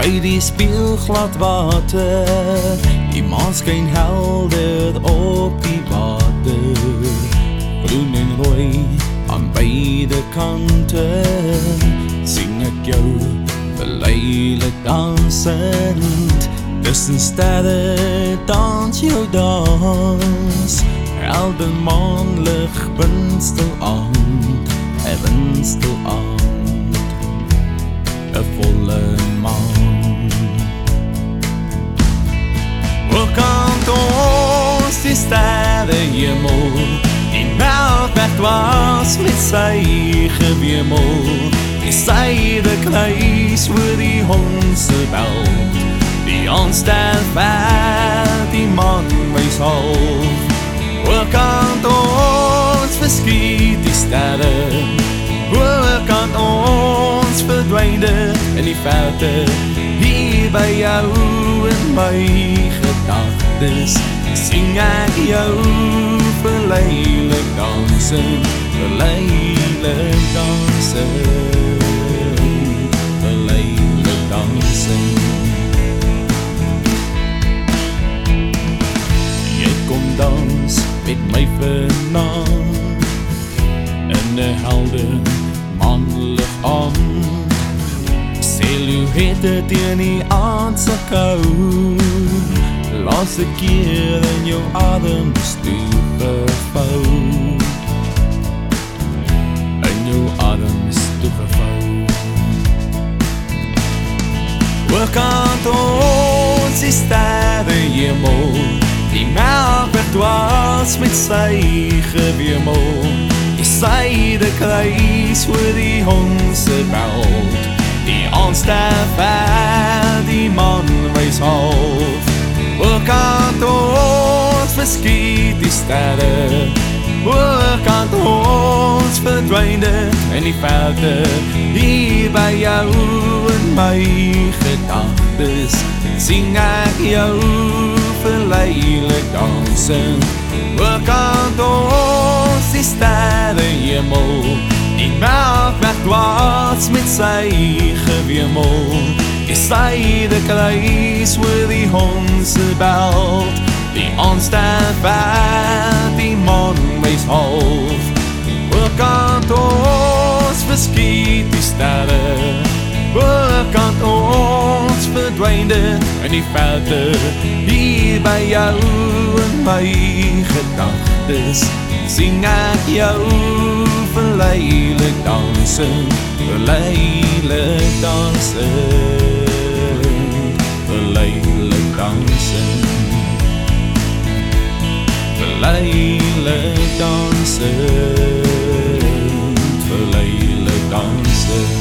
by die spieelglad water. Die maan skyn helder op die water. Groen en rooi aan beide kante sing ek jou verleile dansend. Tussen sterre dans jou dans. Helder maanlig binstel aan eventstel aan 'n volle maan. Die sterre hemel Die melkweg dwaas met sy gewemel. Die syde kluis oor die hondse bel Die aanster ver die man wees half. Oor kant ons verskiet die sterre. Oor kant ons verdwijne in die verte. Hier by jou en my gedagtes sing ek jou verleilik dansen verleilik dansen verleilik dansen jy kom dans met my vanaand in 'n helder manlig aan silhouette teen die aand se kou laaste keer in jou adem stuur gevou in jou adem stuur gevou Oorkant ons die sterre hemel Die melkweg dwaas met sy gewemel. Die syde kruis oor die hondse belt Die aanster ver verskiet die sterre. Oorkant ons verdwijne in die verte Hier by jou en my gedagtes Sing ek jou verleilik dansen. Oorkant ons die sterre hemel. Die melkweg dwaas met sy gewemel. Die syde kruis oor die hondse belt Die aanster ver die man wees half. Oorkant ons verskiet die sterre. Oorkant ons verdwijne in die verte. Hier by jou en my gedagtes Sing ek jou verleilik dansen Verleilik dansen verleilik dansen verleilik dansen